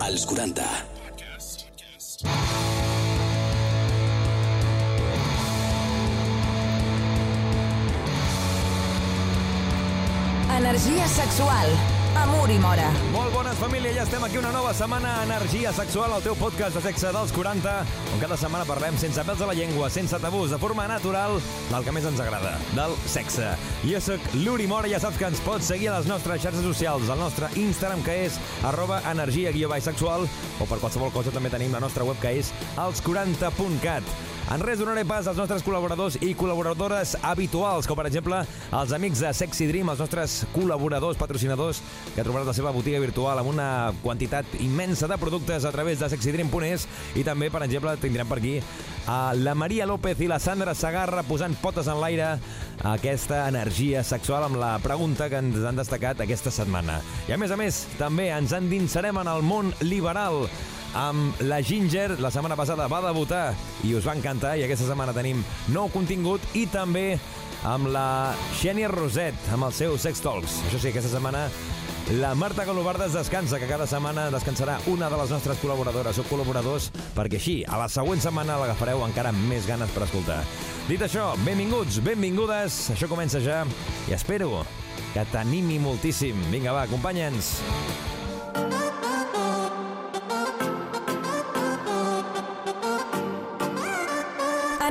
Als 40. Energia sexual. Amor i mora. Molt bones, família. Ja estem aquí una nova setmana. Energia sexual, el teu podcast de sexe dels 40, on cada setmana parlem sense pèls a la llengua, sense tabús, de forma natural, del que més ens agrada, del sexe. Jo sóc l'Uri Mora, ja saps que ens pots seguir a les nostres xarxes socials, al nostre Instagram, que és arroba energia-bisexual, o per qualsevol cosa també tenim la nostra web, que és els40.cat. En res donaré pas als nostres col·laboradors i col·laboradores habituals, com per exemple els amics de Sexy Dream, els nostres col·laboradors, patrocinadors, que trobaràs la seva botiga virtual amb una quantitat immensa de productes a través de sexydream.es i també, per exemple, tindrem per aquí a la Maria López i la Sandra Sagarra posant potes en l'aire aquesta energia sexual amb la pregunta que ens han destacat aquesta setmana. I a més a més, també ens endinsarem en el món liberal amb la Ginger. La setmana passada va debutar i us va encantar i aquesta setmana tenim nou contingut i també amb la Xènia Roset, amb el seu Sex Talks. Això sí, aquesta setmana la Marta Galobardes descansa, que cada setmana descansarà una de les nostres col·laboradores o col·laboradors, perquè així, a la següent setmana l'agafareu encara amb més ganes per escoltar. Dit això, benvinguts, benvingudes, això comença ja, i espero que t'animi moltíssim. Vinga, va, acompanya'ns.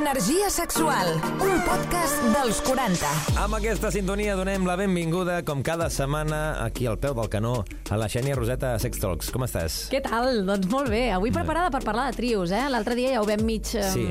Energia sexual. Un podcast dels 40. Amb aquesta sintonia donem la benvinguda, com cada setmana, aquí al peu del canó, a la Xènia Roseta Sex Talks. Com estàs? Què tal? Doncs molt bé. Avui preparada per parlar de trios, eh? L'altre dia ja ho vam mig um, Sí,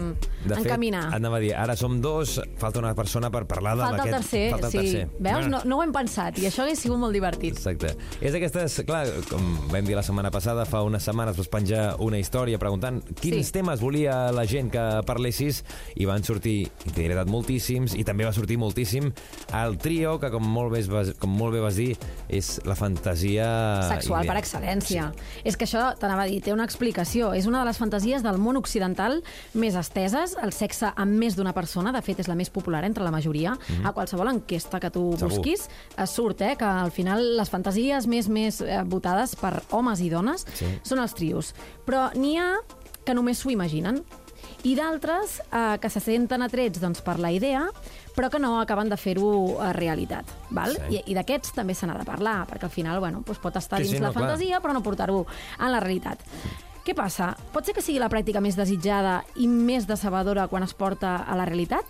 de fet, encaminar. anava a dir, ara som dos, falta una persona per parlar de Falta el tercer, falta el sí. tercer. Veus? Bueno, No, no ho hem pensat i això hauria sigut molt divertit. Exacte. És d'aquestes, clar, com vam dir la setmana passada, fa unes setmanes vas penjar una història preguntant quins Sí. temes volia la gent que parlessis i van sortir, i t'he moltíssims, i també va sortir moltíssim el trio, que com molt bé, vas, com molt bé vas dir, és la fantasia... Sexual per ideal. excel·lència. És que això, t'anava a dir, té una explicació. És una de les fantasies del món occidental més esteses. El sexe amb més d'una persona, de fet, és la més popular entre la majoria. A qualsevol enquesta que tu. Segur. busquis, es surt eh, que al final les fantasies més més eh, votades per homes i dones Sí. són els trios. Però n'hi ha que només s'ho imaginen i d'altres eh, que se senten atrets doncs, per la idea però que no acaben de fer-ho a realitat. Val? Sí. I, I d'aquests també se n'ha de parlar, perquè al final bueno, doncs pot estar Sí, dins sí, la no, clar. fantasia però no portar-ho en la realitat. Què passa? Pot ser que sigui la pràctica més desitjada i més decebedora quan es porta a la realitat?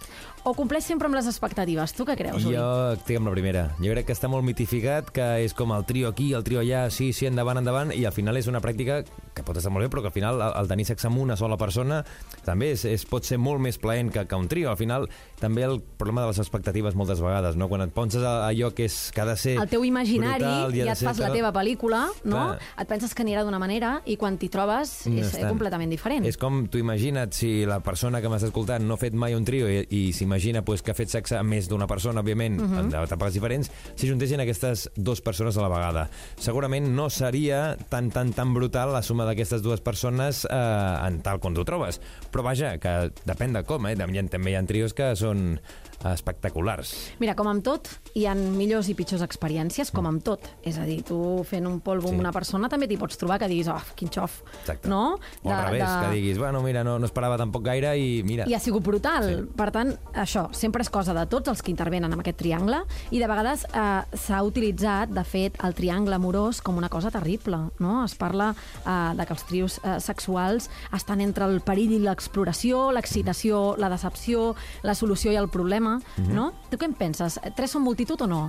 O compleix sempre amb les expectatives? Tu què creus, Uri? Jo estic amb la primera. Jo crec que està molt mitificat, que és com el trio aquí, el trio allà, sí, sí, endavant, endavant, i al final és una pràctica que pot estar molt bé, però que al final el, el tenir sexe amb una sola persona també és, és, pot ser molt més plaent que, que un trio. Al final, també el problema de les expectatives moltes vegades, no? Quan et penses a allò que, és, que ha de ser el teu imaginari brutal, i ha ja et fas la teva pel·lícula, no? Clar. Et penses que anirà d'una manera i quan t'hi trobes No és estan. completament diferent. És com tu imagina't si la persona que m'està escoltant no ha fet mai un trio i, i s'imagina pues, que ha fet sexe amb més d'una persona, òbviament, uh Mhm. -huh. en etapes diferents, si juntessin aquestes dues persones a la vegada. Segurament no seria tan, tan, tan brutal la suma d'aquestes dues persones eh, en tal com tu trobes. Però vaja, que depèn de com, eh? Hi ha- També hi ha trios que són espectaculars. Mira, com amb tot, hi ha millors i pitjors experiències, com amb tot. És a dir, tu fent un polvo Sí. amb una persona també t'hi pots trobar que diguis, oh, quin xof. Exacte. No? O al revés, que diguis, bueno, mira, no, no esperava tampoc gaire i mira... I ha sigut brutal. Sí. Per tant, això sempre és cosa de tots els que intervenen en aquest triangle i de vegades eh, s'ha utilitzat, de fet, el triangle amorós com una cosa terrible. No? Es parla eh, de que els trios eh, sexuals estan entre el perill i l'exploració, l'excitació, la decepció, la solució i el problema. Mhm. no? Tu què en penses? Tres són multitud o no?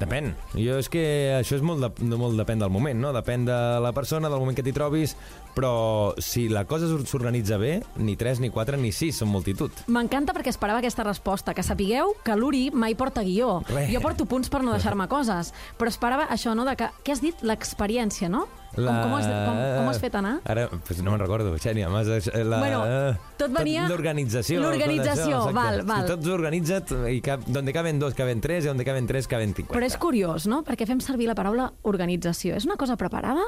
Depèn. Jo és que això és molt, de, molt depèn del moment, no? Depèn de la persona, del moment que t'hi trobis, però si la cosa s'or- s'organitza bé, ni 3, ni 4, ni 6 són multitud. M'encanta perquè esperava aquesta resposta, que sapigueu que l'Uri mai porta guió. Res. Jo porto punts per no deixar-me coses, però esperava això, no?, de que, què has dit? L'experiència, no? Com, com, has, com, com has fet anar? Ara, pues no me'n recordo, Xènia. M'has... de- La... Bueno, tot venia- L'organització. L'organització, val, val. Si tot s'organitza, i cap, donde caben dos, caben tres, i donde caben tres, caben 50. Però és curiós, no? Perquè fem servir la paraula organització. És una cosa preparada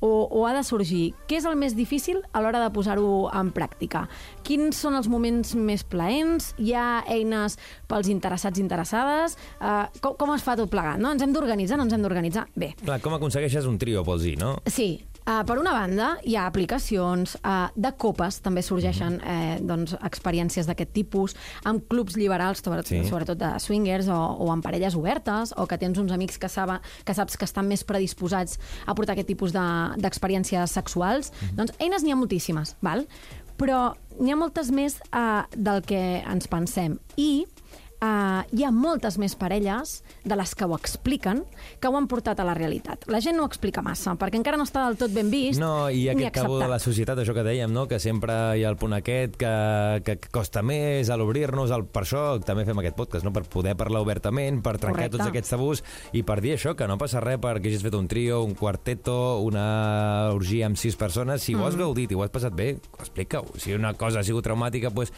o, o ha de sorgir? Què és el més difícil a l'hora de posar-ho en pràctica? Quins són els moments més plaents? Hi ha eines pels interessats i interessades? Uh, com, com es fa tot plegat? No? Ens hem d'organitzar, no ens hem d'organitzar? Bé, Clar, com aconsegueixes un trio, vols dir, no? Sí, uh, per una banda hi ha aplicacions uh, de copes, també sorgeixen eh, doncs, experiències d'aquest tipus, amb clubs liberals, sobretot, Sí. sobretot de swingers o, o amb parelles obertes, o que tens uns amics que, saba, que saps que estan més predisposats a portar aquest tipus de- d'experiències sexuals. Doncs eines n'hi ha moltíssimes, val? però n'hi ha moltes més uh, del que ens pensem. I Uh, hi ha moltes més parelles de les que ho expliquen que ho han portat a la realitat. La gent no ho explica massa, perquè encara no està del tot ben vist No, i ni aquest tabú de la societat, això que dèiem, no? que sempre hi ha el punt aquest que, que costa més a l'obrir-nos, el- per això també fem aquest podcast, no? per poder parlar obertament, per trencar Correcte. tots aquests tabús i per dir això, que no passa res perquè hagis fet un trio, un quarteto, una orgia amb sis persones. Si ho Mm. has gaudit i ho has passat bé, explica-ho. Si una cosa ha sigut traumàtica, pues,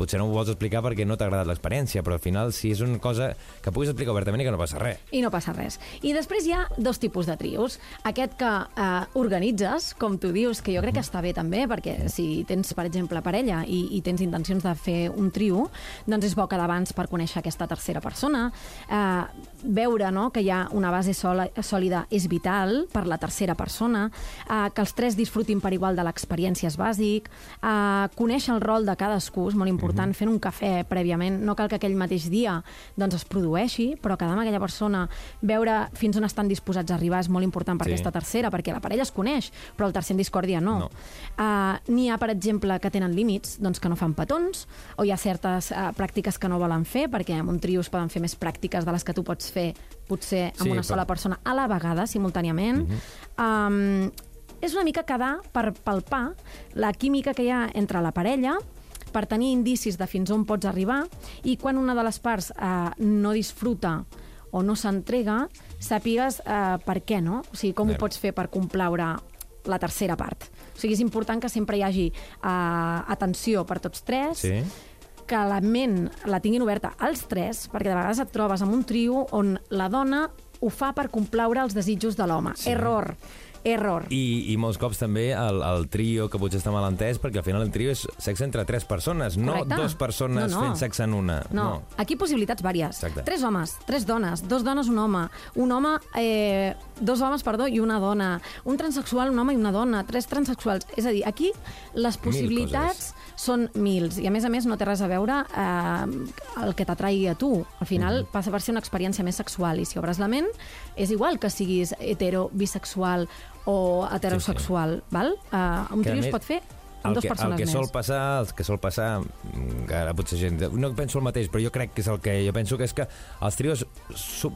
potser no ho vols explicar perquè no t'ha agradat l'experiència, però al final si és una cosa que puguis explicar obertament i que no passa res. I no passa res. I després hi ha dos tipus de trios. Aquest que eh, organitzes, com tu dius, que jo crec que està bé també, perquè si tens, per exemple, parella i, i tens intencions de fer un trio, doncs és bo que d'abans per conèixer aquesta tercera persona, eh, veure no, que hi ha una base sola, sòlida és vital per la tercera persona, eh, que els tres disfrutin per igual de l'experiència és bàsic, eh, conèixer el rol de cadascú és molt important, fent un cafè prèviament, no cal que aquell mateix dia doncs, es produeixi, però quedar amb aquella persona, veure fins on estan disposats a arribar és molt important per Sí. aquesta tercera, perquè la parella es coneix, però el tercer en discòrdia no. No. Uh, N'hi ha, per exemple, que tenen límits, doncs que no fan petons, o hi ha certes uh, pràctiques que no volen fer, perquè en un trio es poden fer més pràctiques de les que tu pots fer potser amb Sí, una però- sola persona a la vegada, simultàniament. um, és una mica quedar per palpar la química que hi ha entre la parella, per tenir indicis de fins on pots arribar, i quan una de les parts eh, no disfruta o no s'entrega, sàpigues eh, per què, no? O sigui, com Bé. ho pots fer per complaure la tercera part. O sigui, és important que sempre hi hagi eh, atenció per tots tres, Sí? que la ment la tinguin oberta als tres, perquè de vegades et trobes amb un trio on la dona ho fa per complaure els desitjos de l'home. Sí. Error. Error. I, I molts cops també el, el trio, que potser està mal entès, perquè al final el trio és sexe entre tres persones, no Correcte. dues persones No, no. fent sexe en una. No, aquí possibilitats vàries. Exacte. Tres homes, tres dones, dos dones, un home, un home, eh, dos homes, perdó, i una dona, un transexual, un home i una dona, tres transexuals. És a dir, aquí les possibilitats són mils, i a més a més no té res a veure eh, el que t'atraigui a tu. Al final Mhm. passa per ser una experiència més sexual, i si obres la ment, és igual que siguis hetero, bisexual o heterosexual, val? Uh, un Que a trio es pot fer amb dues que, el persones que més. sol passar, el que sol passar, mm, que ara potser gent... No penso el mateix, però jo crec que és el que jo penso que és que els trios,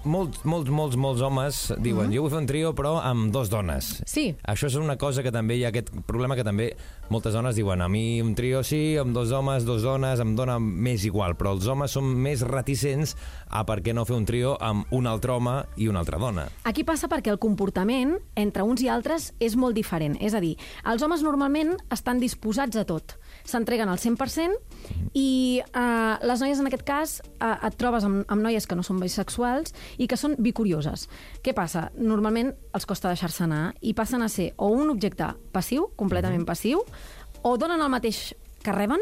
molts, molts, molts, molts homes diuen jo vull fer un trio però amb dos dones. Sí. Això és una cosa que també hi ha aquest problema que també moltes dones diuen a mi un trio sí, amb dos homes, dos dones, em dona més igual, però els homes són més reticents a per què no fer un trio amb un altre home i una altra dona. Aquí passa perquè el comportament entre uns i altres és molt diferent. És a dir, els homes normalment estan disposats a tot. S'entreguen al 100% i eh, les noies, en aquest cas, eh, et trobes amb, amb noies que no són bisexuals i que són bicurioses. Què passa? Normalment els costa deixar-se anar i passen a ser o un objecte passiu, completament passiu, o donen el mateix que reben,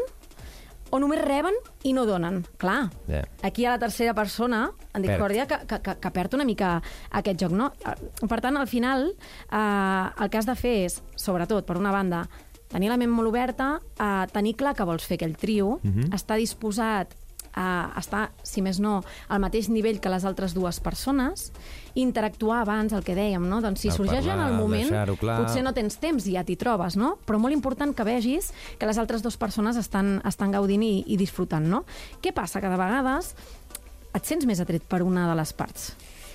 o només reben i no donen. Clar, Ja. aquí hi ha la tercera persona, en discòrdia, que, que, que, que perd una mica aquest joc, no? Eh, Per tant, al final, eh, el que has de fer és, sobretot, per una banda, tenir la ment molt oberta, eh, tenir clar que vols fer aquell trio, estar disposat a estar, si més no, al mateix nivell que les altres dues persones, interactuar abans, el que dèiem, no? Doncs si El sorgeix en parlar, el moment, potser no tens temps i ja t'hi trobes, no? Però molt important que vegis que les altres dues persones estan, estan gaudint i, i disfrutant, no? Què passa? Que de vegades et sents més atret per una de les parts.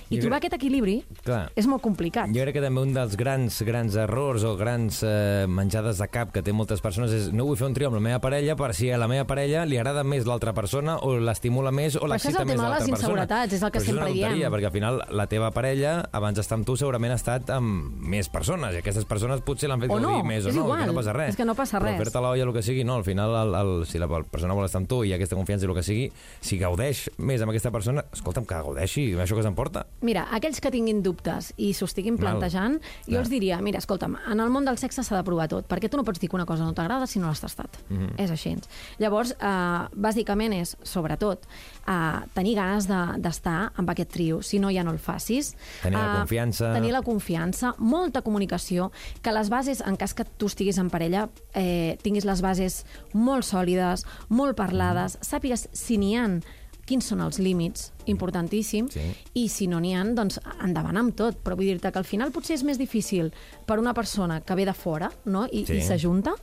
I Jo trobar crec- aquest equilibri Clar. és molt complicat. Jo crec que també un dels grans grans errors o grans eh, menjades de cap que té moltes persones és no vull fer un trio amb la meva parella per si a la meva parella li agrada més l'altra persona o l'estimula més o Però això és l'excita el més tema de l'altra les persona. inseguretats, és el que Però sempre tonteria, diem. perquè al final la teva parella abans d'estar amb tu segurament ha estat amb més persones i aquestes persones potser l'han fet O no, més o no, igual, que no passa res. és que no passa res. Però fer-te l'olla el que sigui, no, al final el, el, si la persona vol estar amb tu i aquesta confiança i el que sigui, si gaudeix més amb aquesta persona, escolta'm, que gaudeixi, això que s'emporta. Mira, aquells que tinguin dubtes i s'ho estiguin Val. plantejant, jo Clar. els diria, mira, escolta'm, en el món del sexe s'ha de provar tot, perquè tu no pots dir que una cosa no t'agrada si no l'has tastat. Mhm. És així. Llavors, eh, bàsicament és, sobretot, eh, tenir ganes de- d'estar amb aquest trio. Si no, ja no el facis. Tenir la Eh, confiança. Tenir la confiança, molta comunicació, que les bases, en cas que tu estiguis en parella, eh, tinguis les bases molt sòlides, molt parlades, Mhm. sàpigues si n'hi han quins són els límits, importantíssim, Sí. i si no n'hi ha, doncs endavant amb tot. Però vull dir-te que al final potser és més difícil per una persona que ve de fora no? i, Sí. i s'ajunta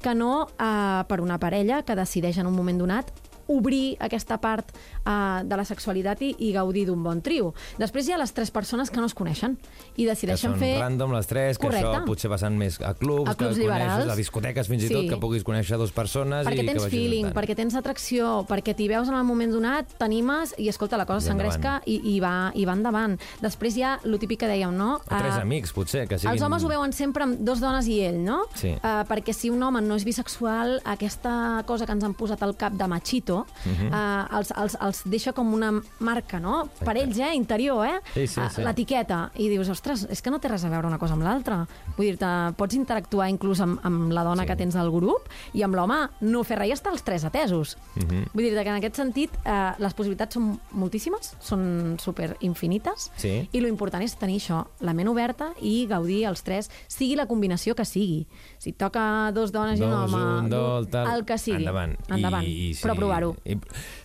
que no eh, per una parella que decideix en un moment donat obrir aquesta part uh, de la sexualitat i, i gaudir d'un bon trio. Després hi ha les tres persones que no es coneixen i Que decideixen són fer... random les tres, que Correcte. això potser passen més a clubs, A clubs que liberals. coneixes, a discoteques fins i tot, Sí. que puguis conèixer dues persones perquè i que tens vagis feeling, perquè tens atracció, perquè t'hi veus en el moment donat, t'animes i, escolta, la cosa s'engresca i, i, va, i va endavant. Després hi ha el típic que dèiem, no? O tres Eh, amics, potser, que siguin... Els homes ho veuen sempre amb dos dones i ell, no? Sí. Uh, perquè si un home no és bisexual, aquesta cosa que ens han posat al cap de machito Mhm. uh, els, els, els deixa com una marca, no? Per ells, eh? Interior, eh? Sí, sí, Uh, sí. L'etiqueta. I dius, ostres, és que no té res a veure una cosa amb l'altra. Vull dir-te, pots interactuar inclús amb, amb la dona Sí. que tens al grup i amb l'home no fer res i estar els tres atesos. Mhm. Vull dir-te que en aquest sentit uh, les possibilitats són moltíssimes, són super infinites Sí. i lo important és tenir això, la ment oberta i gaudir els tres, sigui la combinació que sigui. Si toca dos dones i un Dos, home, un, dos, tal... el que sigui. Endavant. Endavant. I, i, sí, Però provar-ho. I,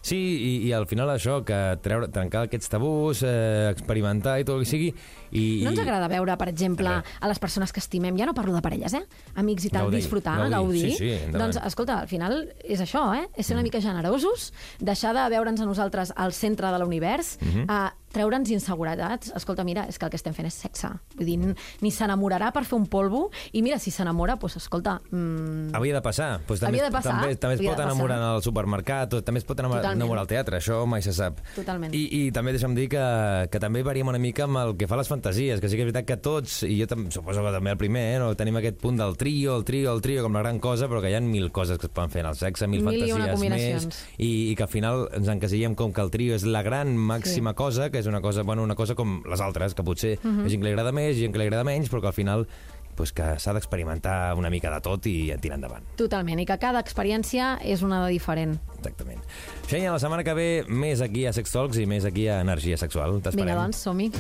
sí, i, i al final això, que treure, trencar aquests tabús, eh, experimentar i tot el que sigui... I, No ens agrada veure, per exemple, A les persones que estimem, ja no parlo de parelles, eh? Amics i tal, Gaudir, disfrutar, gaudir. gaudir. Sí, sí, endavant. doncs, escolta, al final és això, eh? És ser una mica generosos, deixar de veure'ns a nosaltres al centre de l'univers, Mhm. a treure'ns inseguretats. Escolta, mira, és que el que estem fent és sexe. Vull dir, ni s'enamorarà per fer un polvo, i mira, si s'enamora, doncs, escolta... Mm, Havia de passar. Pues també, Havia de passar, També, també es pot enamorar en el supermercat, o també es pot enamorar, Totalment. enamorar al teatre, això mai se sap. Totalment. I, I també deixa'm dir que, que també variem una mica amb el que fa les fantasies, que sí que és veritat que tots, i jo tam, suposo que també el primer, eh, no, tenim aquest punt del trio, el trio, el trio, com la gran cosa, però que hi ha mil coses que es poden fer en el sexe, mil, Mil fantasies més, i, i que al final ens encasillem com que el trio és la gran màxima Sí. cosa, que és una cosa, bueno, una cosa com les altres, que potser Mhm. hi ha gent que li agrada més, gent que li agrada menys, però que al final pues que s'ha d'experimentar una mica de tot i tirar endavant. Totalment, i que cada experiència és una de diferent. Exactament. Xenia, la setmana que ve més aquí a Sex Talks i més aquí a Energia Sexual. T'esperem. Vinga, doncs, som-hi.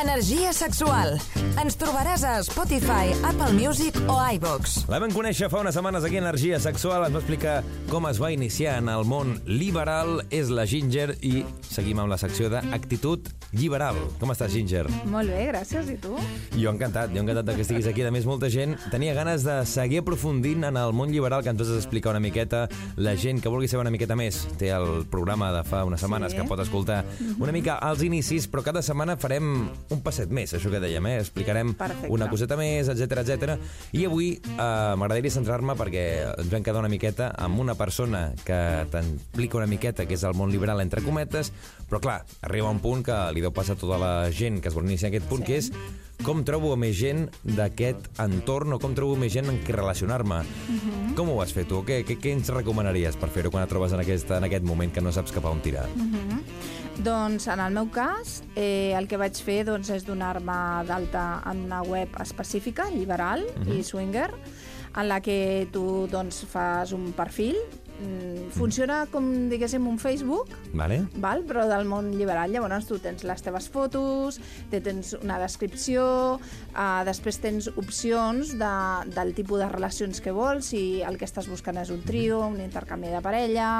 Energia sexual. Ens trobaràs a Spotify, Apple Music o iVox. La vam conèixer fa unes setmanes aquí a Energia Sexual. Ens va explicar com es va iniciar en el món liberal. És la Ginger i seguim amb la secció d'actitud liberal. Com estàs, Ginger? Molt bé, gràcies. I tu? Jo encantat, jo encantat que estiguis aquí. A més, molta gent tenia ganes de seguir aprofundint en el món liberal que ens vas explicar una miqueta. La gent que vulgui saber una miqueta més té el programa de fa unes setmanes Sí. que pot escoltar una mica als inicis, però cada setmana farem un passet més, això que dèiem, eh? Explicarem Perfecte. una coseta més, etc etc. I avui eh, m'agradaria centrar-me perquè ens vam quedar una miqueta amb una persona que t'explica una miqueta que és el món liberal entre cometes, però clar, arriba un punt que li deu passar a tota la gent que es vol iniciar aquest punt, Sí. que és com trobo més gent d'aquest entorn o com trobo més gent en què relacionar-me. Mhm. Com ho vas fer tu? Què, què, què ens recomanaries per fer-ho quan et trobes en aquest, en aquest moment que no saps cap a on tirar? Mhm. Doncs en el meu cas, eh, el que vaig fer doncs, és donar-me d'alta en una web específica, liberal i swinger, en la que tu doncs, fas un perfil. Mm, Funciona com, diguéssim, un Facebook, Vale? val? però del món liberal. Llavors tu tens les teves fotos, te tens una descripció, uh, després tens opcions de, del tipus de relacions que vols, si el que estàs buscant és un trio, un intercanvi de parella,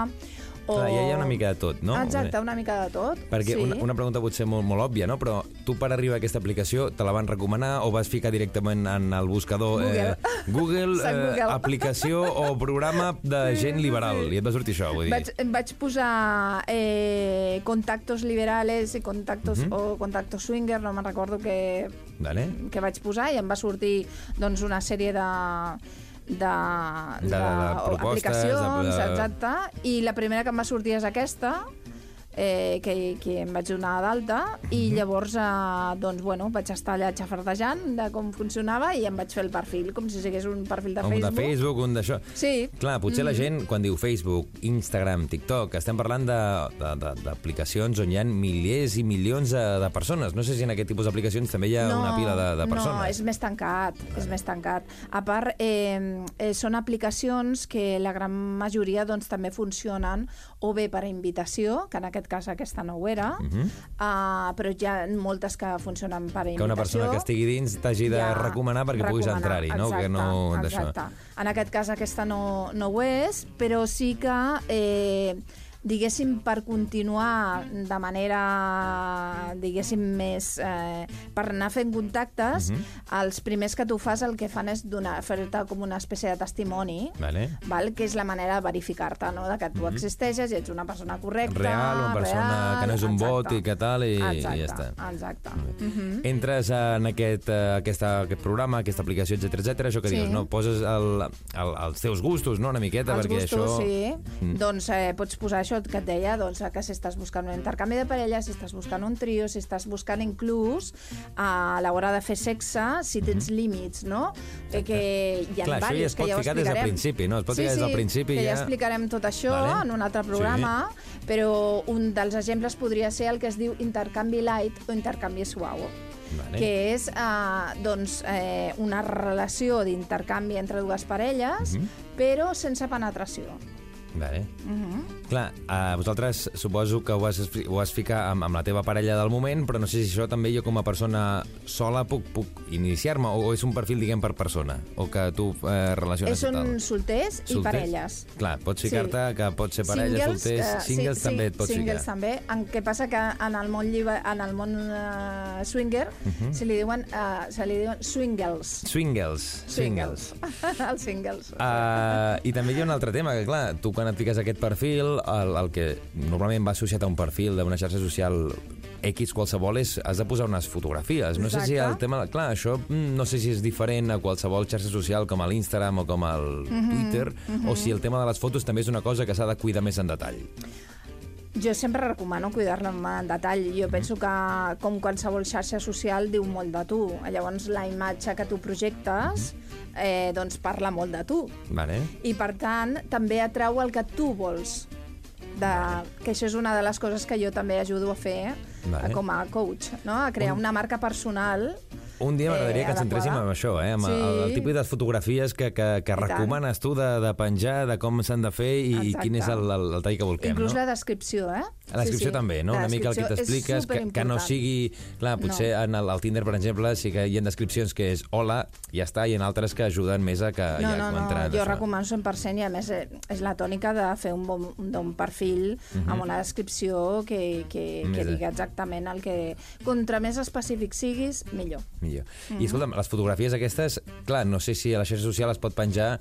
O... Clar, ja hi ha una mica de tot, no? Exacte, una mica de tot. Perquè sí. una, una pregunta potser molt, molt òbvia, no? Però tu per arribar a aquesta aplicació te la van recomanar o vas ficar directament en el buscador Google. Eh, Google, eh, Google. aplicació o programa de gent liberal i et va sortir això, vull dir. Vaig, vaig posar eh, contactos liberales i contactos, Mhm. o contactos swinger, no me'n recordo que, Vale? que vaig posar, i em va sortir doncs, una sèrie de de, De- de propostes, aplicacions, de- de- exacte, i la primera que em va sortir és aquesta, eh, que, que em vaig donar d'alta i Mhm. llavors eh, doncs, bueno, vaig estar allà xafardejant de com funcionava i em vaig fer el perfil, com si sigués un perfil de Un Facebook. de Facebook, un d'això. Sí. Clar, potser Mm. la gent, quan diu Facebook, Instagram, TikTok, estem parlant d'aplicacions on hi ha milers i milions de, de persones. No sé si en aquest tipus d'aplicacions també hi ha una pila de, de persones. No, és més tancat, és més tancat. A part, eh, eh, són aplicacions que la gran majoria doncs, també funcionen o bé per invitació, que en aquest cas aquesta no ho era, uh -huh. uh, però hi ha moltes que funcionen per invitació. Mhm. que una persona que estigui dins t'hagi de Ja, recomanar perquè puguis recomanar, entrar-hi, no? Exacte, que no exacte. En aquest cas aquesta no, no ho és, però sí que... Eh, diguéssim, per continuar de manera, diguéssim, més... Eh, per anar fent contactes, Mhm. els primers que tu fas el que fan és fer-te com una espècie de testimoni, Vale. val? que és la manera de verificar-te, no? de que tu existeixes i ets una persona correcta. Real, una persona que no és un exacte. bot i que tal, i, exacte, i ja està. Exacte. Mm Entres en aquest, eh, aquesta, aquest programa, aquesta aplicació, etc etc. això que Sí. dius, no? Poses el, el, els teus gustos, no?, una miqueta, Els perquè gustos, això... sí. Mm. Doncs eh, pots posar això que et deia, doncs, que si estàs buscant un intercanvi de parella, si estàs buscant un trio, si estàs buscant inclús a l'hora de fer sexe, si tens límits, no? Eh, que hi ha Mhm. Clar, això ja diversos, es pot que ja ficar des del principi, no? Es pot sí, ficar des del sí, principi que ja ja- explicarem tot això Vale. en un altre programa, però un dels exemples podria ser el que es diu intercanvi light o intercanvi suau. Vale. que és eh, doncs, eh, una relació d'intercanvi entre dues parelles, Mhm. però sense penetració. Vale. Mhm. Clar, uh, vosaltres suposo que ho has, ho has ficar amb, amb la teva parella del moment, però no sé si això també jo com a persona sola puc, puc iniciar-me, o, o és un perfil, diguem, per persona, o que tu eh, relaciones Eh, i són solters, i Solters? parelles. Clar, pots ficar-te que pot ser parella, solters, eh, singles sí, també sí, et pots singles ficar. també. En què passa que en el món, llibe, en el món uh, swinger Mhm. se li diuen, uh, se li diuen swingles. Swingles. Swingles. Els singles. Uh, I també hi ha un altre tema, que clar, tu quan et fiques aquest perfil, el, el que normalment va associat a un perfil d'una xarxa social X qualsevol és, has de posar unes fotografies. No sé si Exacte. el tema... Clar, això mm, no sé si és diferent a qualsevol xarxa social com a l'Instagram o com al Mhm, Twitter, o si el tema de les fotos també és una cosa que s'ha de cuidar més en detall. Jo sempre recomano cuidar-la en detall. Jo penso que, com qualsevol xarxa social, diu molt de tu. Llavors, la imatge que tu projectes eh, doncs parla molt de tu. Vale? I, per tant, també atrau el que tu vols. De, que això és una de les coses que jo també ajudo a fer Vale. eh, com a coach, no? a crear una marca personal Un dia m'agradaria Eh, que ens centréssim adequada. en això, eh? amb Sí. el, el tipus de fotografies que, que, que I tant. recomanes tu de, de penjar, de com s'han de fer i, i quin és el, el, el tall que volquem. Inclús no? la descripció, eh? La descripció també, no? Una mica el que t'expliques, que, que no sigui... Clar, potser en el, el Tinder, per exemple, sí que hi ha descripcions que és hola, ja està, i en altres que ajuden més a que No, ja no, no, entrar jo recomano 100% i a més eh, és la tònica de fer un bon, un bon perfil amb una descripció que, que, que digui exactament el que... Contra més específic siguis, millor. Millor. Mm. I escolta'm, les fotografies aquestes, clar, no sé si a la xarxa social es pot penjar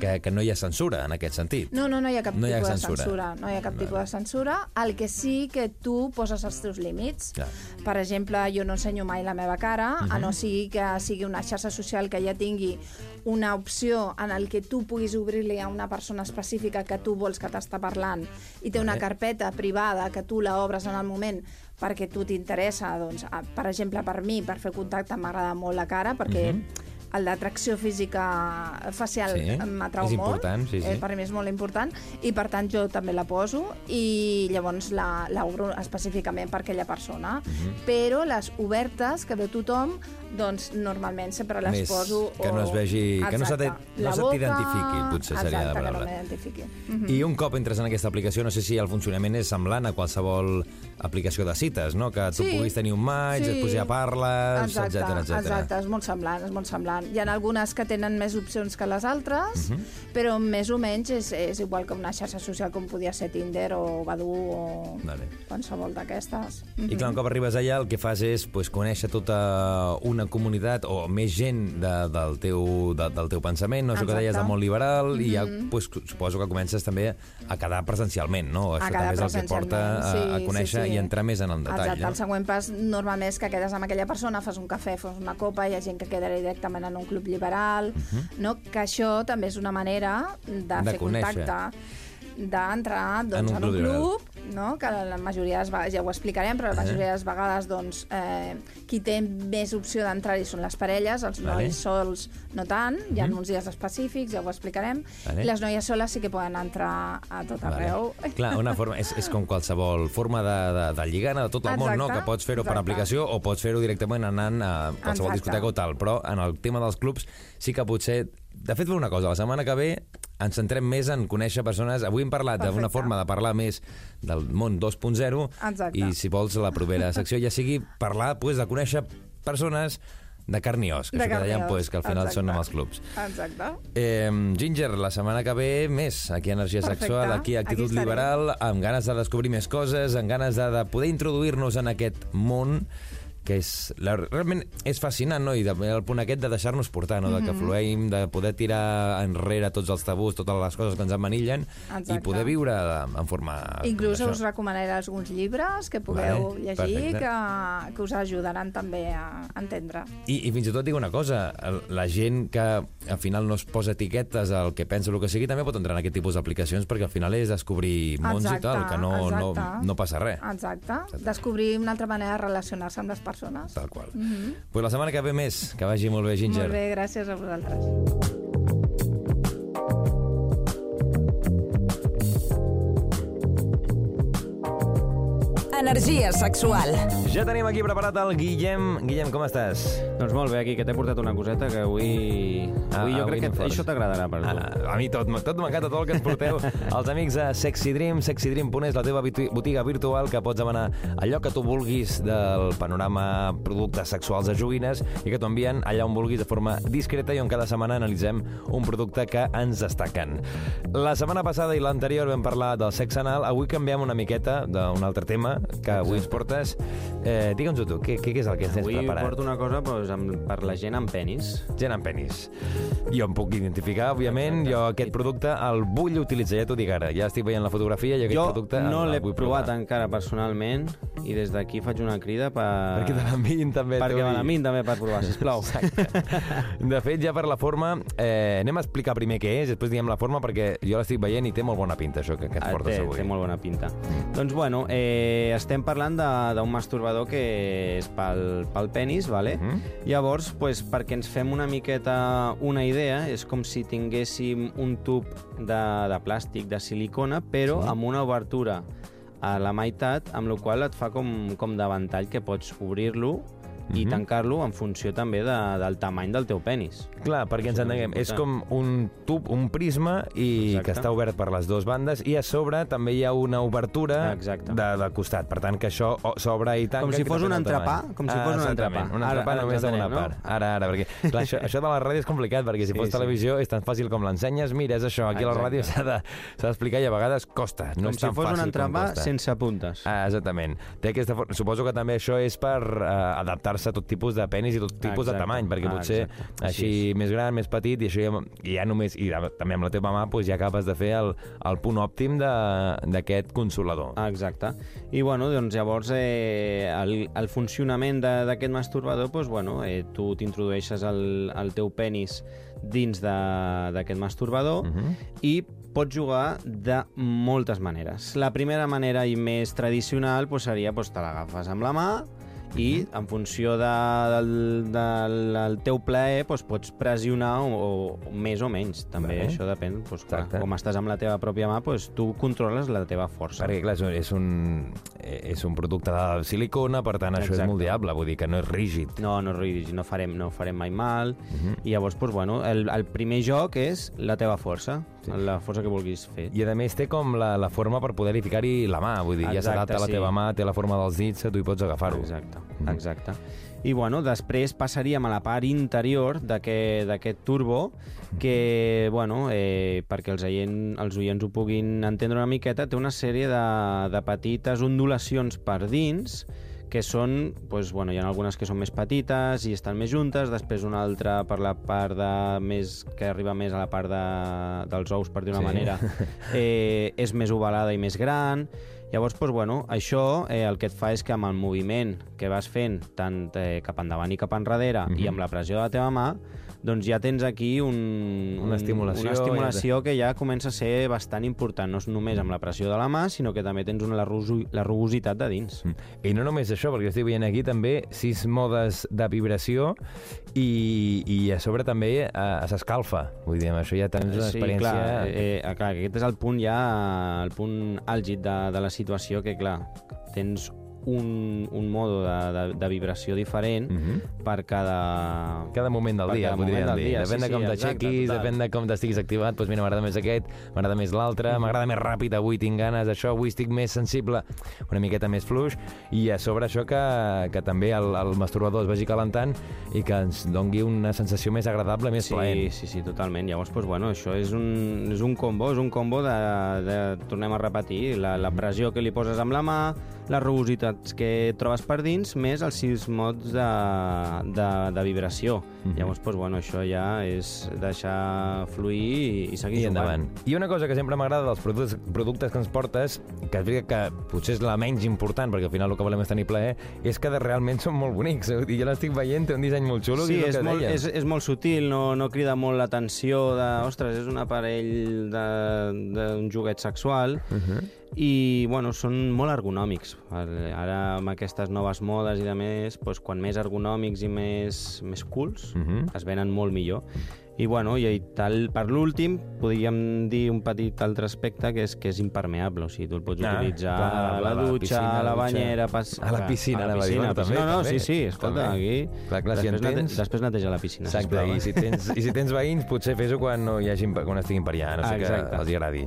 que, que no hi ha censura en aquest sentit. No, no, no hi ha cap No hi ha tipus censura. de censura. No hi ha cap tipus de censura. El que sí que tu poses els teus límits. Clar. Per exemple, jo no ensenyo mai la meva cara, a Mhm. no sigui que sigui una xarxa social que ja tingui una opció en el que tu puguis obrir-li a una persona específica que tu vols que t'està parlant i té una carpeta privada que tu la obres en el moment perquè tu t'interessa, doncs, a- per exemple, per mi, per fer contacte m'agrada molt la cara, perquè el d'atracció física facial Mhm. Sí, m'atrau és molt. sí, sí. Eh, per mi és molt important i per tant jo també la poso i llavors la, la obro específicament per aquella persona. Mhm. Però les obertes que veu tothom doncs normalment sempre les Més poso... que no es vegi- que no se Exacte. t'id- no se t'identifiqui, potser seria la exacte, que paraula. no m'identifiqui. I un cop entres en aquesta aplicació, no sé si el funcionament és semblant a qualsevol aplicació de cites, no? Que tu Sí. puguis tenir un maig, Sí. després ja parles, etcètera, etcètera. exacte, és molt semblant, és molt semblant. Hi ha algunes que tenen més opcions que les altres, Mhm. però més o menys és, és igual que una xarxa social com podia ser Tinder o Badoo o Vale. qualsevol d'aquestes. I clar, un cop arribes allà, el que fas és pues, conèixer tota una comunitat o més gent de, del, teu, de, del teu pensament, no? Això que deies de molt liberal, i ja pues, suposo que comences també a quedar presencialment, no? Això també és el que porta a, presencialment, a sí, conèixer sí, sí. I entrar més en el detall. Exacte, no? el següent pas normalment és que quedes amb aquella persona, fas un cafè, fas una copa, hi ha gent que queda directament en un club liberal, no? que això també és una manera de. De fer conèixer. contacte d'entrar doncs, En un en un club club, no? que la majoria de vegades, ja ho explicarem, però la majoria de les vegades doncs, eh, qui té més opció d'entrar-hi són les parelles, els Vale. nois sols no tant, hi ha uns dies específics, ja ho explicarem, Vale. i les noies soles sí que poden entrar a tot arreu. Clar, una forma, és, és com qualsevol forma de, de, de lligana de tot el món, no? Exacte, que pots fer-ho per exacte. aplicació o pots fer-ho directament anant a qualsevol Exacte. discoteca o tal, però en el tema dels clubs sí que potser... De fet, fer una cosa, la setmana que ve ens centrem més en conèixer persones. Avui hem parlat d'una forma de parlar més del món 2.0 Exacte. i si vols la propera secció ja sigui parlar pues, de conèixer persones de carn i os, que De això que dèiem pues, que al final exacte. són amb els clubs. Exacte. Eh, Ginger, la setmana que ve més aquí a Energia Perfecte. Sexual, aquí a Actitud Aquí. Liberal, amb ganes de descobrir més coses, amb ganes de, de poder introduir-nos en aquest món que és, la, realment és fascinant, no? I de, el punt aquest de deixar-nos portar, no? De Mhm. que fluïm, de poder tirar enrere tots els tabús, totes les coses que ens emmanillen Exacte. i poder viure en forma... Inclús us recomanaré alguns llibres que pugueu Vale, llegir perfecte. que, que us ajudaran també a entendre. I, I fins i tot dic una cosa, la gent que al final no es posa etiquetes al que pensa o el que sigui, també pot entrar en aquest tipus d'aplicacions perquè al final és descobrir mons i tal, que no, no, exacte. no passa res. Exacte. Descobrir una altra manera de relacionar-se amb les persones. Tal qual. Mm -hmm. pues la setmana que ve més. Que vagi molt bé, Ginger. Molt bé, gràcies a vosaltres. Energia sexual. Ja tenim aquí preparat el Guillem. Guillem, com estàs? Doncs molt bé, aquí que t'he portat una coseta que avui... Ah, avui jo avui crec que això t'agradarà per tu. Ah, a mi tot, tot m'encanta, tot el que ens porteu. Els amics de Sexy Dream, sexydream.es, la teva botiga virtual que pots demanar allò que tu vulguis del panorama productes sexuals de joguines i que t'ho envien allà on vulguis de forma discreta i on cada setmana analitzem un producte que ens destaquen. La setmana passada i l'anterior vam parlar del sexe anal, avui canviem una miqueta d'un altre tema que avui ens portes. Eh, Digue'ns-ho tu, què, què és el que ens tens Avui preparat? porto una cosa doncs, amb, per la gent amb penis. Gent amb penis. Jo em puc identificar, òbviament. Jo aquest producte el vull utilitzar, ja t'ho dic ara. Ja estic veient la fotografia i aquest Jo producte no el l'he provat provar. encara personalment i des d'aquí faig una crida per... Perquè te l'enviïn també. Perquè me l'enviïn també per provar, sisplau. De fet, ja per la forma, eh, anem a explicar primer què és, després diem la forma, perquè jo l'estic veient i té molt bona pinta, això que, que ens Ah, portes té, avui. té molt bona pinta. Doncs bueno, eh, estem parlant d'un masturbador que és pel, pel penis, vale? Mhm. Llavors, pues, perquè ens fem una miqueta una idea, és com si tinguéssim un tub de, de plàstic, de silicona, però Sí. amb una obertura a la meitat, amb la qual et fa com, com de ventall que pots obrir-lo i Mhm. tancar-lo en funció també de, del tamany del teu penis. Clar, perquè ens entenguem, és com un tub, un prisma, i Exacte. que està obert per les dues bandes, i a sobre també hi ha una obertura Exacte. de, de costat. Per tant, que això s'obre i tanca... Com si fos un tamany. entrepà, com si fos un exactament, entrepà. Un entrepà ara només d'una no? part. Ara, ara, perquè clar, això, això de la ràdio és complicat, perquè si Sí, fos sí. televisió és tan fàcil com l'ensenyes, mira, és això, aquí a la Exacte. ràdio s'ha de- d'explicar i a vegades costa. No com és si tan fos un entrepà sense puntes. Ah, exactament. Té aquesta. Suposo que també això és per uh, adaptar-se a tot tipus de penis i tot tipus de Exacte. tamany, perquè Ah, potser exacte. així, Així més gran, més petit, i això ja, ja només, i de- també amb la teva mà doncs ja acabes de fer el, el punt òptim de- d'aquest consolador. Ah, Exacte. I bueno, doncs llavors eh, el, el funcionament de- d'aquest masturbador, doncs, bueno, eh, tu t'introdueixes el, el teu penis dins de- d'aquest masturbador Uh -huh. i pots jugar de moltes maneres. La primera manera i més tradicional doncs, seria doncs, te l'agafes amb la mà i en funció de, del, del, del teu plaer doncs, pots pressionar o, o més o menys. També Vale. això depèn. Doncs, clar, Exacte. com estàs amb la teva pròpia mà, doncs, tu controles la teva força. Perquè, clar, és un- és un... és producte de silicona, per tant, això és Exacte. moldeable, vull dir que no és rígid. No, no rígid, no farem, no farem mai mal. Mhm. I llavors, doncs, bueno, el, el primer joc és la teva força, Sí. sí. la força que vulguis fer. I a més té com la, la forma per poder-hi ficar-hi la mà, vull dir, ja Exacte, s'adapta a la sí. teva mà, té la forma dels dits, tu hi pots agafar-ho. Exacte, Mhm. exacte. I bueno, després passaríem a la part interior d'aquest d'aquest turbo, que, bueno, eh, perquè els, oient, els oients ho puguin entendre una miqueta, té una sèrie de, de petites ondulacions per dins, que són, doncs, bueno, hi ha algunes que són més petites i estan més juntes, després una altra per la part de més, que arriba més a la part de, dels ous, per dir una Sí. manera, eh, és més ovalada i més gran. Llavors, doncs, bueno, això eh, el que et fa és que amb el moviment que vas fent tant eh, cap endavant i cap enrere Mhm. i amb la pressió de la teva mà, doncs ja tens aquí un, Una estimulació, una estimulació que ja comença a ser bastant important, no és només amb la pressió de la mà, sinó que també tens una, la, la rugositat de dins. Mm. I no només això, perquè estic veient aquí també sis modes de vibració i, i a sobre també eh, s'escalfa. Vull dir, això ja tens una Sí, experiència... clar, eh, eh, clar, aquest és el punt ja, el punt àlgid de, de la situació, que clar, tens un, un mode de, de, de vibració diferent Mhm. per cada... Cada moment del dia, podríem moment del dir. dia, Depèn sí, de sí, com exacte, t'aixequis, depèn de com t'estiguis activat. Doncs mira, m'agrada més aquest, m'agrada més l'altre, m'agrada més ràpid, avui tinc ganes d'això, avui estic més sensible, una miqueta més fluix, i a sobre això que, que també el, el masturbador es vagi calentant i que ens dongui una sensació més agradable, més Sí, plaent. sí, sí, totalment. Llavors, doncs, bueno, això és un, és un combo, és un combo de, de tornem a repetir, la, la pressió que li poses amb la mà, les rugositats que trobes per dins, més els sis mots de, de, de vibració. Mhm. Llavors, doncs, bueno, això ja és deixar fluir i, i seguir I jugant. endavant. I una cosa que sempre m'agrada dels productes, productes que ens portes, que és veritat que potser és la menys important, perquè al final el que volem és tenir plaer, és que realment són molt bonics. I jo l'estic veient, té un disseny molt xulo, Sí, és és que molt, és, és molt sutil, no, no crida molt l'atenció de, ostres, és un aparell de- d'un joguet sexual, Uh -huh. I bueno, són molt ergonòmics. Ara amb aquestes noves modes i de més, doncs, quan més ergonòmics i més, més cools, Mhm. es venen molt millor. I, bueno, i, i tal, per l'últim, podríem dir un petit altre aspecte, que és que és impermeable, o sigui, tu el pots Ah, utilitzar clar, a la, la dutxa, piscina, a la a la banyera... Pas, A la piscina, a la anava a dir, piscina, bueno, també, No, no, també, sí, sí, escolta, també. aquí... Clar, clar, si en després, tens- després neteja la piscina, Exacte, sisplau, i eh? si, tens, i si tens veïns, potser fes-ho quan no hi hagi, quan estiguin per allà, no sé Exacte. que els agradi.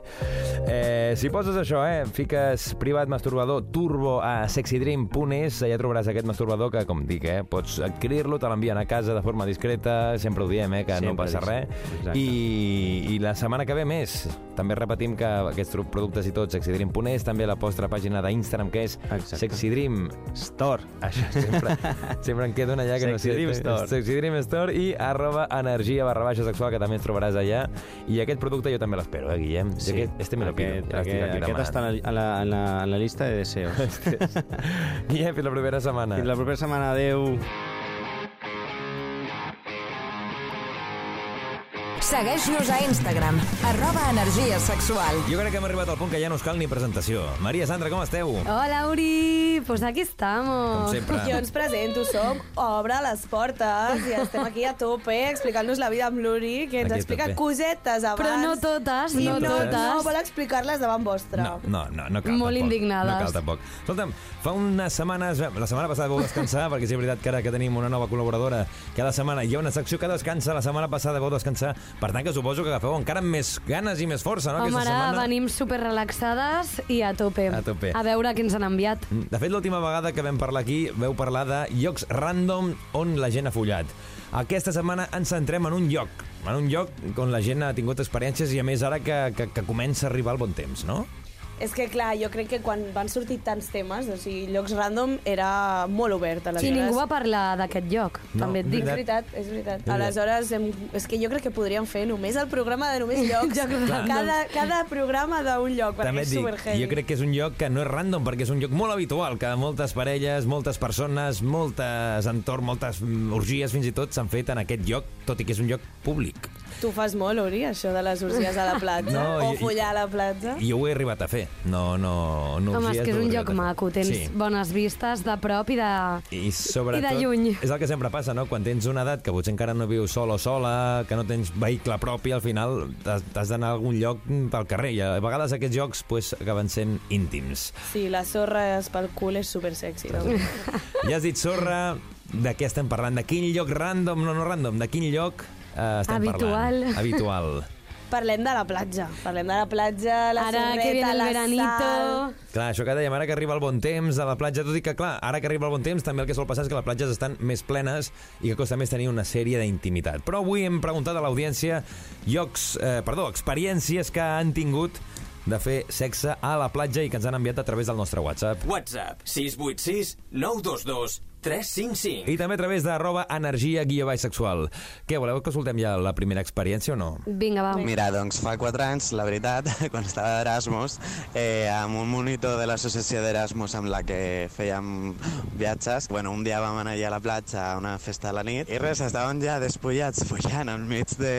Eh, si poses això, eh, fiques privat masturbador turbo a sexydream.es, allà trobaràs aquest masturbador que, com dic, eh, pots adquirir-lo, te l'envien a casa de forma discreta, sempre ho diem, eh, que no Sempre passa dic, res. exacte. I, I la setmana que ve més. També repetim que aquests productes i tot, sexydream.es, també la vostra pàgina d'Instagram, que és Exacte. sexydream Store. això sempre, sempre em quedo allà que no sé. Sexy Dream Store. Sexy Dream Store i arroba energia barra baixa sexual, que també ens trobaràs allà. I aquest producte jo també l'espero, eh, Guillem? Sí, aquest, este me lo pido. aquest, aquest, aquí aquest està a la, a la, a la, la llista de deseos. Guillem, fins la propera setmana. Fins la propera setmana, adeu. Segueix-nos a Instagram, arroba energia sexual. Jo crec que hem arribat al punt que ja no us cal ni presentació. Maria Sandra, com esteu? Hola, Uri! Pues aquí estamos. Com sempre. Jo ens presento, som Obre les portes i estem aquí a tope explicant-nos la vida amb l'Uri, que ens Aquí explica tope. cosetes abans. Però no totes, no no, totes. no vol explicar-les davant vostre. No, no, no, no cal Molt tampoc. indignades. No cal tampoc. Escolta'm, fa unes setmanes, la setmana passada vau descansar, perquè sí, és veritat que ara que tenim una nova col·laboradora cada setmana hi ha una secció que descansa, la setmana passada vau descansar, per tant que suposo que agafeu encara amb més ganes i més força, no, Home, ara setmana? venim super relaxades i a tope. A tope. A veure què ens han enviat. De fet, l'última vegada que vam parlar aquí, veu parlar de llocs random on la gent ha follat. Aquesta setmana ens centrem en un lloc, en un lloc on la gent ha tingut experiències i a més ara que, que, que comença a arribar el bon temps, no? És que, clar, jo crec que quan van sortir tants temes, o sigui, llocs random, era molt obert. Sí, ningú va parlar d'aquest lloc, No, també et dic. És veritat, és veritat. veritat. Aleshores, hem... és que jo crec que podríem fer només el programa de només llocs. Llocs cada, cada programa d'un lloc, perquè També és dic, superheavy. jo crec que és un lloc que no és random, perquè és un lloc molt habitual, que moltes parelles, moltes persones, moltes entorn, moltes orgies fins i tot s'han fet en aquest lloc, tot i que és un lloc públic. Tu fas molt, Uri, això de les orgies a la platja? No, o follar a la platja? Jo ho he arribat a fer. No, no, no Home, és que és un lloc maco, tens Sí. bones vistes de prop i de... I sobretot, I de lluny. és el que sempre passa, no? Quan tens una edat que potser encara no vius sol o sola, que no tens vehicle propi, al final t'has d'anar a algun lloc pel carrer. I a vegades aquests jocs pues, acaben sent íntims. Sí, la sorra és pel cul, és super sexy. No? Ja has dit, sorra, de què estem parlant? De quin lloc random, no, no random, de quin lloc eh, estem Habitual. parlant? Habitual. Parlem de la platja. Parlem de la platja, la Ara sorreta, que viene el la veranito... sal... Clar, això que dèiem, ara que arriba el bon temps a la platja, tot i que, clar, ara que arriba el bon temps, també el que sol passar és que les platges estan més plenes i que costa més tenir una sèrie d'intimitat. Però avui hem preguntat a l'audiència llocs, eh, perdó, experiències que han tingut de fer sexe a la platja i que ens han enviat a través del nostre WhatsApp. WhatsApp 686 922 355. I també a través de arroba energia guia baix sexual. Què, voleu que escoltem ja la primera experiència o no? Vinga, va. Mira, doncs fa 4 anys, la veritat, quan estava d'Erasmus, eh, amb un monitor de l'associació d'Erasmus amb la que fèiem viatges, bueno, un dia vam anar allà a la platja a una festa a la nit i res, estàvem ja despullats follant enmig de,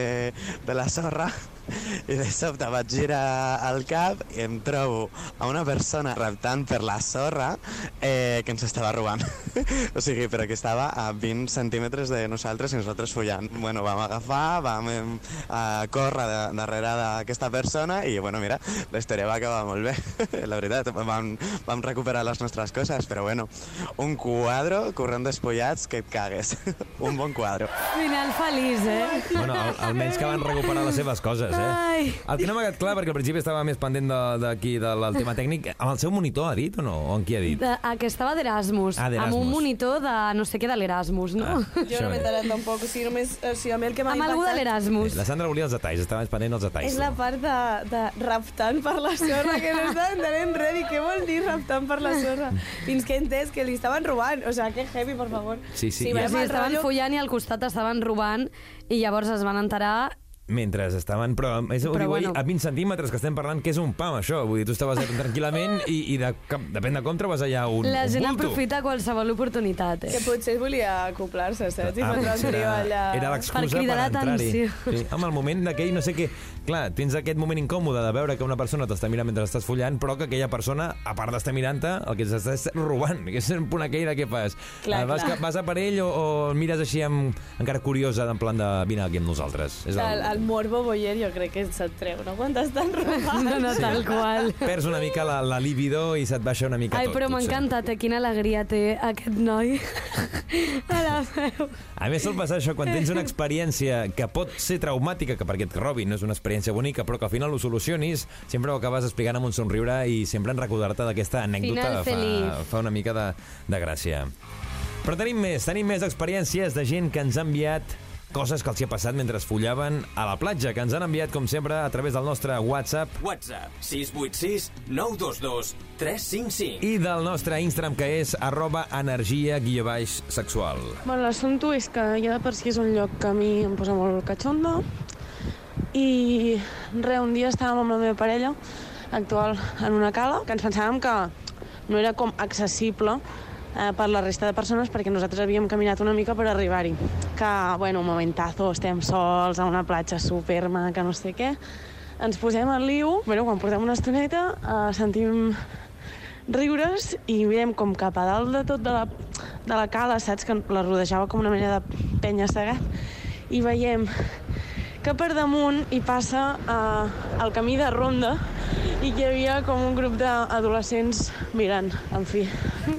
de la sorra i de sobte vaig girar el cap i em trobo a una persona reptant per la sorra eh, que ens estava robant. o sigui, però que estava a 20 centímetres de nosaltres i nosaltres follant. Bueno, vam agafar, vam a córrer de, darrere d'aquesta persona i, bueno, mira, la història va acabar molt bé, la veritat. Vam, vam recuperar les nostres coses, però, bueno, un quadro corrent despullats que et cagues. un bon quadro. Final feliç, eh? Bueno, al, almenys que van recuperar les seves coses, eh? Ai. El que no m'ha quedat clar, perquè al principi estava més pendent de- d'aquí, de, del tema tècnic, amb el seu monitor ha dit o no? O en qui ha dit? De, a que estava d'Erasmus, Ah, d'Erasmus. amb un monitor de no sé què de l'Erasmus, no? Ah. Jo no m'he enterat tampoc, o sigui, només, o sigui, a mi el que m'ha amb algú de impactat l'Erasmus. La Sandra volia els detalls, estava més pendent dels detalls. és la part de, de raptant per la sorra, que no estava entenent res, i què vol dir raptant per la sorra? Fins que he entès que li estaven robant, o sigui, que heavy, per favor. Sí, sí, O sigui, mal estaven rotllo, follant i al costat estaven robant i llavors es van enterar Mentre estaven... Però, és, Però bueno. a 20 centímetres que estem parlant, que és un pam, això. Vull dir, tu estaves tranquil·lament i, i de, cap, depèn de com trobes allà un, la un gent bulto. aprofita qualsevol oportunitat, Que eh? potser volia acoplar-se, saps? I Ah, un potser era, allà... era Per l'excusa per, cridar entrar-hi. Sí, amb el moment d'aquell, no sé què... Clar, tens aquest moment incòmode de veure que una persona t'està mirant mentre estàs follant, però que aquella persona, a part d'estar mirant-te, el que s'està és robant. Que és un punt aquell de què fas. Clar, Eh, vas, clar. vas a per ell o, o mires així amb, encara curiosa, en plan de vine aquí amb nosaltres. És El, el morbo boyer jo crec que se't treu, no? Quan t'estan robant. No, no, tal qual. Perds una mica la, la libido i se't baixa una mica Ai, tot. però encantat, eh? Quina alegria té aquest noi a la veu. A més, sol passar això quan tens una experiència que pot ser traumàtica, que perquè et robin no és una experiència bonica, però que al final ho solucionis, sempre ho acabes explicant amb un somriure i sempre en recordar-te d'aquesta anècdota Final fa, fa una mica de, de gràcia. Però tenim més, tenim més experiències de gent que ens ha enviat coses que els hi ha passat mentre es follaven a la platja, que ens han enviat, com sempre, a través del nostre WhatsApp WhatsApp 686 922 355. i del nostre Instagram, que és arroba energia guia baix sexual. Bueno, l'assumpte és que ja de per si és un lloc que a mi em posa molt catxonda i res, un dia estàvem amb la meva parella actual en una cala que ens pensàvem que no era com accessible eh, per la resta de persones perquè nosaltres havíem caminat una mica per arribar-hi. Que, bueno, un momentazo, estem sols a una platja superma, que no sé què. Ens posem al liu, bueno, quan portem una estoneta eh, sentim riures i mirem com cap a dalt de tot de la, de la cala, saps? Que la rodejava com una mena de penya segat. I veiem que per damunt hi passa eh, el camí de ronda i que hi havia com un grup d'adolescents mirant, en fi.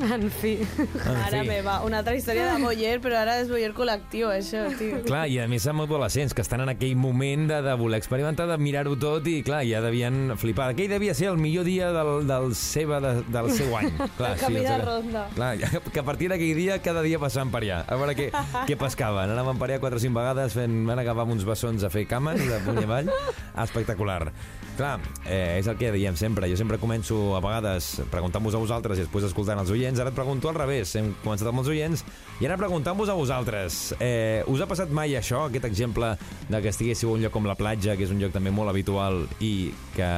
En fi. En Ara fi. meva, una altra història de boyer, però ara és boyer col·lectiu, això, tio. Clar, i a més amb adolescents que estan en aquell moment de, de voler experimentar, de mirar-ho tot i clar, ja devien flipar. Aquell devia ser el millor dia del, del, seva, de, del seu any. Clar, El camí el de ronda. Clar, que a partir d'aquell dia cada dia passaven per allà. A veure què, què pescaven. Anàvem per allà 4 o 5 vegades, fent, van acabar amb uns bessons a fer cames de puny avall. Espectacular. Clar, eh, és el que diem sempre. Jo sempre començo a vegades preguntant-vos a vosaltres i després escoltant els oients. Ara et pregunto al revés. Hem començat amb els oients i ara preguntant-vos a vosaltres. Eh, us ha passat mai això, aquest exemple de que estiguéssiu a un lloc com la platja, que és un lloc també molt habitual i que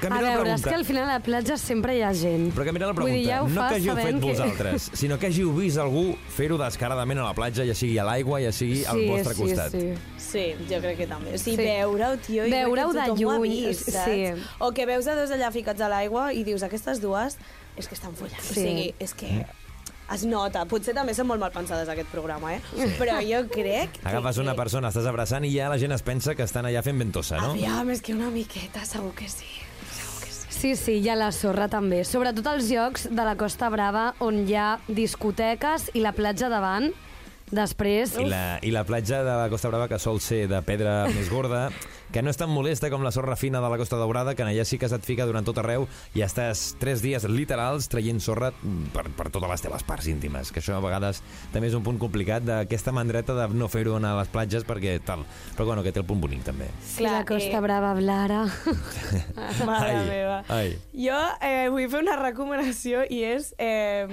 canviaré A la veure, és pregunta. que al final a la platja sempre hi ha gent. Però canviaré la Vull dir, pregunta. ja ho no que hàgiu fet que- vosaltres, sinó que hàgiu vist algú fer-ho descaradament a la platja, ja sigui a l'aigua, ja sigui al vostre costat. Sí, Sí, jo crec que també. O sigui, Sí. veure-ho, tio, i Veure-ho de tothom ho ha lluny, vist, saps? sí. O que veus a dos allà ficats a l'aigua i dius, aquestes dues és que estan follant. Sí. O sigui, és que es nota. Potser també són molt mal pensades, aquest programa, eh? Però jo crec que... Agafes una persona, estàs abraçant i ja la gent es pensa que estan allà fent ventosa, no? Aviam, és que una miqueta, segur que sí. Sí, sí, hi ha la sorra també. Sobretot als llocs de la Costa Brava on hi ha discoteques i la platja davant. Després... I la, I la platja de la Costa Brava, que sol ser de pedra més gorda, que no és tan molesta com la sorra fina de la Costa Daurada, que en allà sí que se't fica durant tot arreu i estàs tres dies literals traient sorra per, per totes les teves parts íntimes, que això a vegades també és un punt complicat d'aquesta mandreta de no fer-ho a les platges perquè tal. Però bueno, que té el punt bonic també. Sí, la Costa Brava, Blara. Mare Ai, meva. ai. Jo eh, vull fer una recomanació i és eh,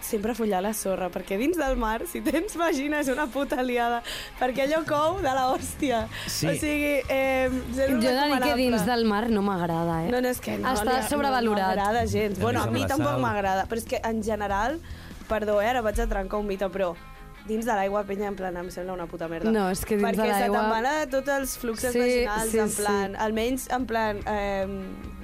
sempre follar la sorra, perquè dins del mar, si tens vagina, és una puta liada, perquè allò cou de la hòstia. Sí. O sigui, eh, zero Jo dir que dins del mar no m'agrada, eh? No, no, és que no, Està sobrevalorat. No m'agrada gens. Bueno, a mi tampoc m'agrada, però és que en general, perdó, eh, ara vaig a trencar un mite, però dins de l'aigua, penya, en plan, em sembla una puta merda. No, és que dins Perquè de se l'aigua- te'n van a tots els fluxos Sí, vaginals, sí, en sí. plan, almenys en plan, eh,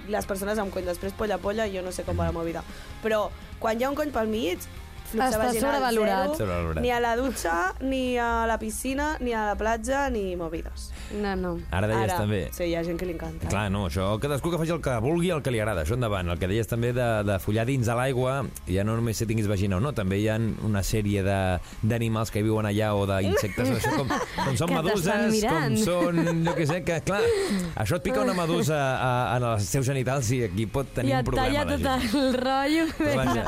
les persones amb cony, després polla-polla, jo no sé com va la meva vida. Però quan hi ha un cony pel mig, flux Està vaginal sobrevalorat. zero, Sobrevalorat. ni a la dutxa, ni a la piscina, ni a la platja, ni movides. No, no. Ara deies també... Sí, hi ha gent que li encanta. Clar, no, això, cadascú que faci el que vulgui, el que li agrada, això endavant. El que deies també de, de follar dins de l'aigua, ja no només si tinguis vagina o no, també hi ha una sèrie de- d'animals que viuen allà o d'insectes, això com, com són Que t'estan meduses, com mirant. són, jo què sé, que clar, això et pica una medusa a, a, en els seus genitals i aquí pot tenir I un et problema. talla la tot gent. el rotllo. Vaja.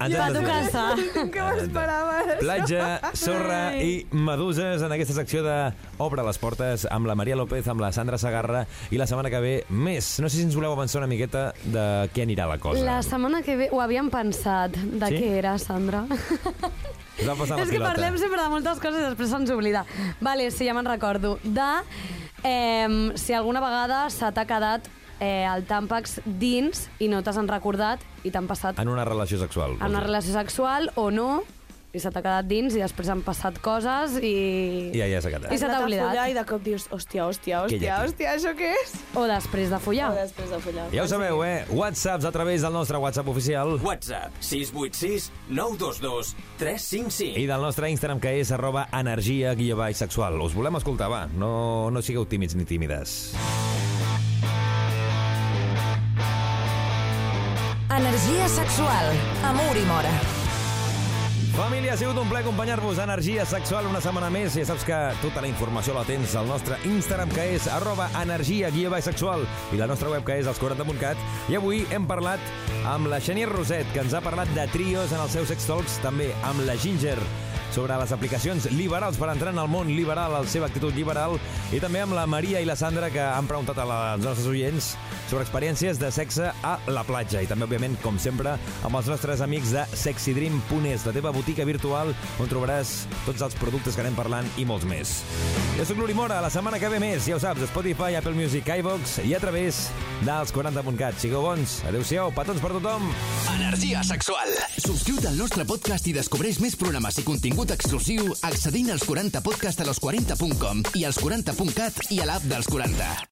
Ens hem a tu de- casa. Que m'esperaves? Platja, sorra i meduses en aquesta secció de Obre les portes amb la Maria López, amb la Sandra Sagarra i la setmana que ve més. No sé si ens voleu avançar una miqueta de què anirà la cosa. La setmana que ve ho havíem pensat. De Sí? què era, Sandra? És que pilota. parlem sempre de moltes coses i després se'ns oblida. Vale, sí, ja me'n recordo. De eh, si alguna vegada se t'ha quedat eh, el tàmpax dins i no t'has en recordat i t'han passat En una relació sexual. en una relació sexual o no i se t'ha quedat dins i després han passat coses i... I ja s'ha quedat. I se t'ha oblidat. I de cop dius, hòstia, hòstia, hòstia, hòstia, això què és? O després de follar. O després de follar. Ja ho sabeu, eh? Whatsapps a través del nostre WhatsApp oficial. WhatsApp 686 922 355. I del nostre Instagram, que és arroba energia guió baix sexual. Us volem escoltar, va. No, no sigueu tímids ni tímides. Energia sexual. Amor i mora. Família, ha sigut un plaer acompanyar-vos a Energia Sexual una setmana més. Ja saps que tota la informació la tens al nostre Instagram, que és arroba energia guia sexual, i la nostra web, que és els40.cat. I avui hem parlat amb la Xenia Roset, que ens ha parlat de trios en els seus sex talks, també amb la Ginger, sobre les aplicacions liberals per entrar en el món liberal, la seva actitud liberal, i també amb la Maria i la Sandra, que han preguntat a als nostres oients sobre experiències de sexe a la platja. I també, òbviament, com sempre, amb els nostres amics de sexydream.es, la teva botiga virtual on trobaràs tots els productes que anem parlant i molts més. Jo sóc l'Uri Mora, la setmana que ve més, ja ho saps, Spotify, Apple Music, iVox i a través dels 40.cat. Sigueu bons, adeu-siau, petons per tothom. Energia sexual. Subscriu't al nostre podcast i descobreix més programes i contingut exclusiu accedint als 40 podcast a los40.com i als 40.cat i a l'app dels 40.